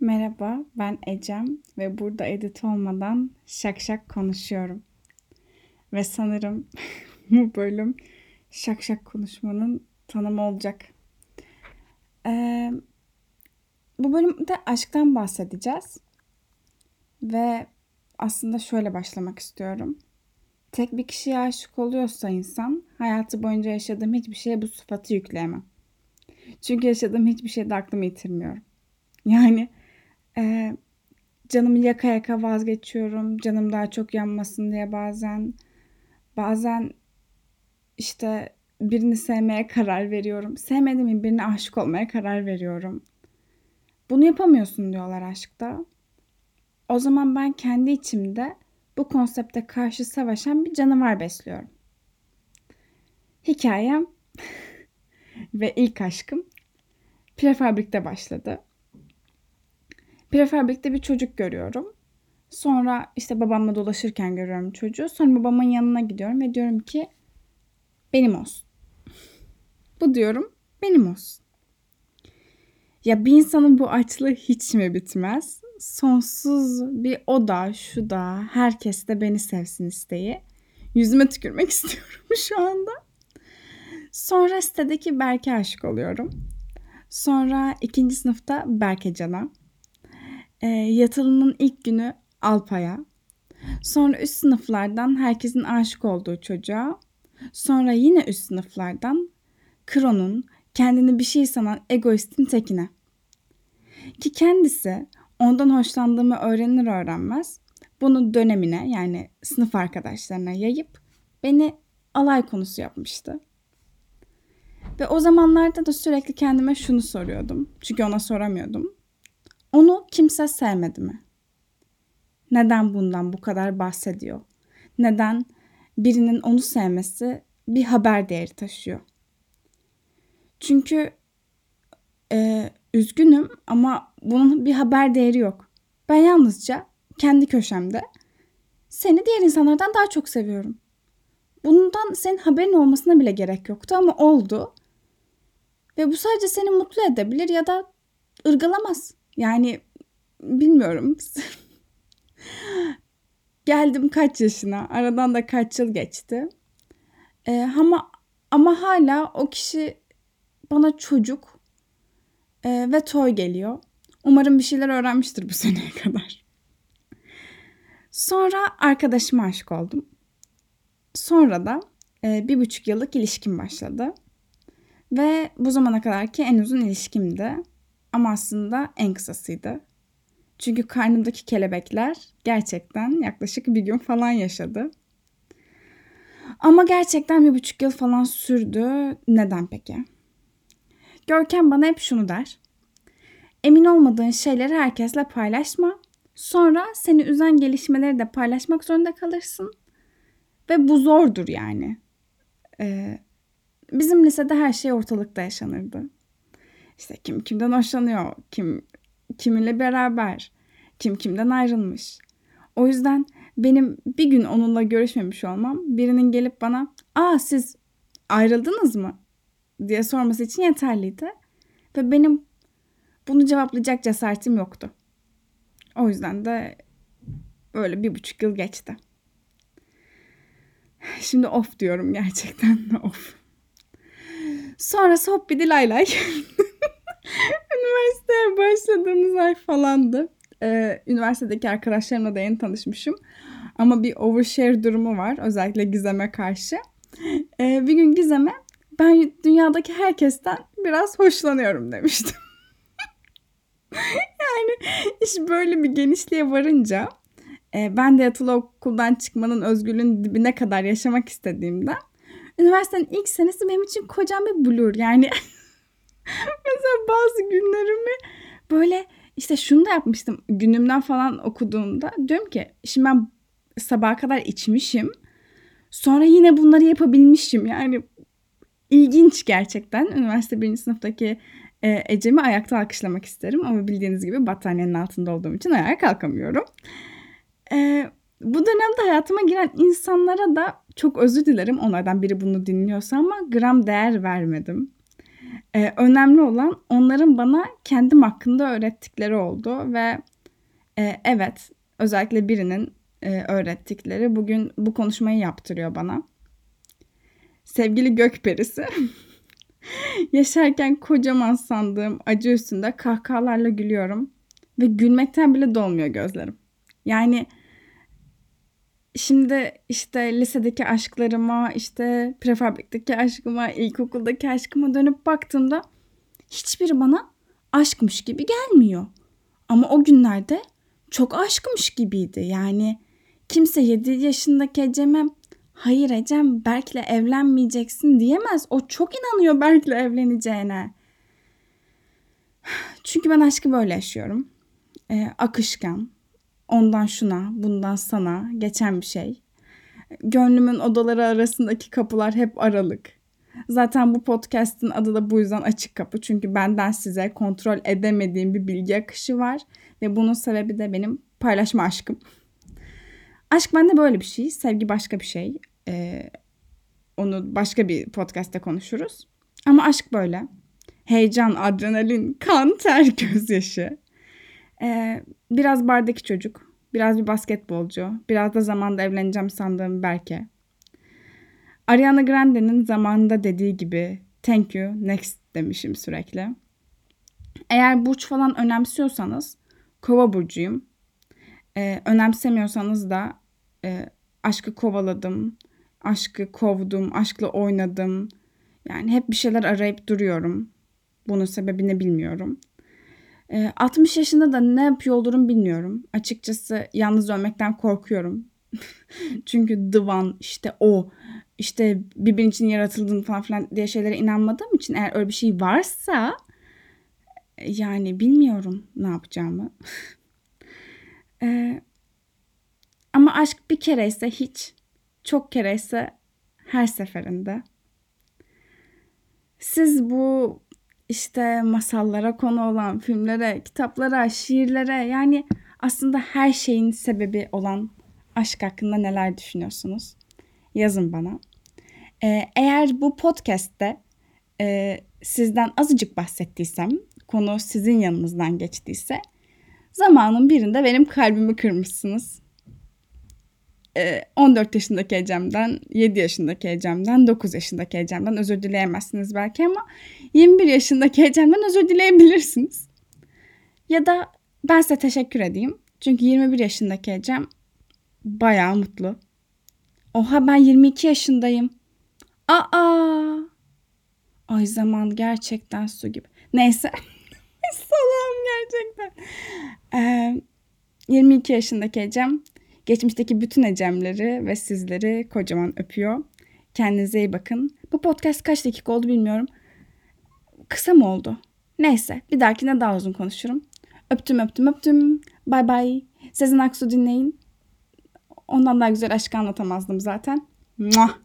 Merhaba, ben Ecem ve burada edit olmadan şak şak konuşuyorum. Ve sanırım bu bölüm şak şak konuşmanın tanımı olacak. Ee, bu bölümde aşktan bahsedeceğiz. Ve aslında şöyle başlamak istiyorum. Tek bir kişiye aşık oluyorsa insan hayatı boyunca yaşadığım hiçbir şeye bu sıfatı yükleyemem. Çünkü yaşadığım hiçbir şeyde aklımı yitirmiyorum. Yani e, canımı yaka yaka vazgeçiyorum. Canım daha çok yanmasın diye bazen. Bazen işte birini sevmeye karar veriyorum. Sevmediğim birine aşık olmaya karar veriyorum. Bunu yapamıyorsun diyorlar aşkta. O zaman ben kendi içimde bu konsepte karşı savaşan bir canavar besliyorum. Hikayem ve ilk aşkım prefabrikte başladı. Prefabrikte bir çocuk görüyorum. Sonra işte babamla dolaşırken görüyorum çocuğu. Sonra babamın yanına gidiyorum ve diyorum ki benim olsun. Bu diyorum benim olsun. Ya bir insanın bu açlığı hiç mi bitmez? Sonsuz bir o da şu da herkes de beni sevsin isteği. Yüzüme tükürmek istiyorum şu anda. Sonra sitedeki Berke aşık oluyorum. Sonra ikinci sınıfta Berke Can'a. E, yatılının ilk günü Alpay'a. Sonra üst sınıflardan herkesin aşık olduğu çocuğa. Sonra yine üst sınıflardan Kron'un kendini bir şey sanan egoistin tekine. Ki kendisi ondan hoşlandığımı öğrenir öğrenmez bunu dönemine yani sınıf arkadaşlarına yayıp beni alay konusu yapmıştı. Ve o zamanlarda da sürekli kendime şunu soruyordum. Çünkü ona soramıyordum. Onu kimse sevmedi mi? Neden bundan bu kadar bahsediyor? Neden birinin onu sevmesi bir haber değeri taşıyor? Çünkü e, üzgünüm ama bunun bir haber değeri yok. Ben yalnızca kendi köşemde seni diğer insanlardan daha çok seviyorum. Bundan senin haberin olmasına bile gerek yoktu ama oldu. Ve bu sadece seni mutlu edebilir ya da ırgalamaz. Yani bilmiyorum. Geldim kaç yaşına. Aradan da kaç yıl geçti. Ee, ama ama hala o kişi bana çocuk e, ve toy geliyor. Umarım bir şeyler öğrenmiştir bu seneye kadar. Sonra arkadaşıma aşık oldum. Sonra da e, bir buçuk yıllık ilişkim başladı. Ve bu zamana kadarki en uzun ilişkimdi. Ama aslında en kısasıydı. Çünkü karnımdaki kelebekler gerçekten yaklaşık bir gün falan yaşadı. Ama gerçekten bir buçuk yıl falan sürdü. Neden peki? Görkem bana hep şunu der. Emin olmadığın şeyleri herkesle paylaşma. Sonra seni üzen gelişmeleri de paylaşmak zorunda kalırsın. Ve bu zordur yani. Ee, bizim lisede her şey ortalıkta yaşanırdı. İşte kim kimden hoşlanıyor, kim kiminle beraber, kim kimden ayrılmış. O yüzden benim bir gün onunla görüşmemiş olmam birinin gelip bana ''Aa siz ayrıldınız mı?'' diye sorması için yeterliydi. Ve benim bunu cevaplayacak cesaretim yoktu. O yüzden de öyle bir buçuk yıl geçti. Şimdi of diyorum gerçekten of. Sonrası hop bir lay lay. Üniversiteye başladığımız ay falandı. Ee, üniversitedeki arkadaşlarımla da yeni tanışmışım. Ama bir overshare durumu var. Özellikle Gizem'e karşı. Ee, bir gün Gizem'e ben dünyadaki herkesten biraz hoşlanıyorum demiştim. yani iş böyle bir genişliğe varınca e, ben de yatılı okuldan çıkmanın özgürlüğün dibine kadar yaşamak istediğimde üniversitenin ilk senesi benim için kocaman bir blur. Yani Mesela bazı günlerimi böyle işte şunu da yapmıştım. Günümden falan okuduğumda diyorum ki şimdi ben sabaha kadar içmişim. Sonra yine bunları yapabilmişim. Yani ilginç gerçekten. Üniversite birinci sınıftaki e, Ecem'i ayakta alkışlamak isterim. Ama bildiğiniz gibi battaniyenin altında olduğum için ayağa kalkamıyorum. E, bu dönemde hayatıma giren insanlara da çok özür dilerim. Onlardan biri bunu dinliyorsa ama gram değer vermedim. Ee, önemli olan onların bana kendim hakkında öğrettikleri oldu ve e, evet özellikle birinin e, öğrettikleri bugün bu konuşmayı yaptırıyor bana. Sevgili gök perisi. Yaşarken kocaman sandığım acı üstünde kahkahalarla gülüyorum ve gülmekten bile dolmuyor gözlerim. Yani şimdi işte lisedeki aşklarıma, işte prefabrikteki aşkıma, ilkokuldaki aşkıma dönüp baktığımda hiçbiri bana aşkmış gibi gelmiyor. Ama o günlerde çok aşkmış gibiydi. Yani kimse 7 yaşındaki Ecem'e hayır Ecem Berk'le evlenmeyeceksin diyemez. O çok inanıyor Berk'le evleneceğine. Çünkü ben aşkı böyle yaşıyorum. Ee, akışkan, ondan şuna, bundan sana geçen bir şey. Gönlümün odaları arasındaki kapılar hep aralık. Zaten bu podcast'in adı da bu yüzden açık kapı. Çünkü benden size kontrol edemediğim bir bilgi akışı var. Ve bunun sebebi de benim paylaşma aşkım. Aşk bende böyle bir şey. Sevgi başka bir şey. Ee, onu başka bir podcast'te konuşuruz. Ama aşk böyle. Heyecan, adrenalin, kan, ter, gözyaşı. Ee, biraz bardaki çocuk. Biraz bir basketbolcu. Biraz da zamanda evleneceğim sandığım Berke. Ariana Grande'nin zamanında dediği gibi thank you next demişim sürekli. Eğer burç falan önemsiyorsanız kova burcuyum. Ee, önemsemiyorsanız da e, aşkı kovaladım, aşkı kovdum, aşkla oynadım. Yani hep bir şeyler arayıp duruyorum. Bunun sebebini bilmiyorum. E, 60 yaşında da ne yapıyor olurum bilmiyorum. Açıkçası yalnız ölmekten korkuyorum. Çünkü divan işte o işte birbirinin için yaratıldığın falan filan diye şeylere inanmadığım için eğer öyle bir şey varsa yani bilmiyorum ne yapacağımı. ee, ama aşk bir kere ise hiç, çok kere ise her seferinde. Siz bu işte masallara konu olan filmlere, kitaplara, şiirlere yani aslında her şeyin sebebi olan aşk hakkında neler düşünüyorsunuz? Yazın bana. Ee, eğer bu podcast'te e, sizden azıcık bahsettiysem, konu sizin yanınızdan geçtiyse zamanın birinde benim kalbimi kırmışsınız. 14 yaşındaki Ecem'den, 7 yaşındaki Ecem'den, 9 yaşındaki Ecem'den özür dileyemezsiniz belki ama 21 yaşındaki Ecem'den özür dileyebilirsiniz. Ya da ben size teşekkür edeyim. Çünkü 21 yaşındaki Ecem bayağı mutlu. Oha ben 22 yaşındayım. Aa! Ay zaman gerçekten su gibi. Neyse. Salam gerçekten. Ee, 22 yaşındaki Ecem Geçmişteki bütün Ecemleri ve sizleri kocaman öpüyor. Kendinize iyi bakın. Bu podcast kaç dakika oldu bilmiyorum. Kısa mı oldu? Neyse bir dahakine daha uzun konuşurum. Öptüm öptüm öptüm. Bay bay. Sezen Aksu dinleyin. Ondan daha güzel aşkı anlatamazdım zaten. Muah.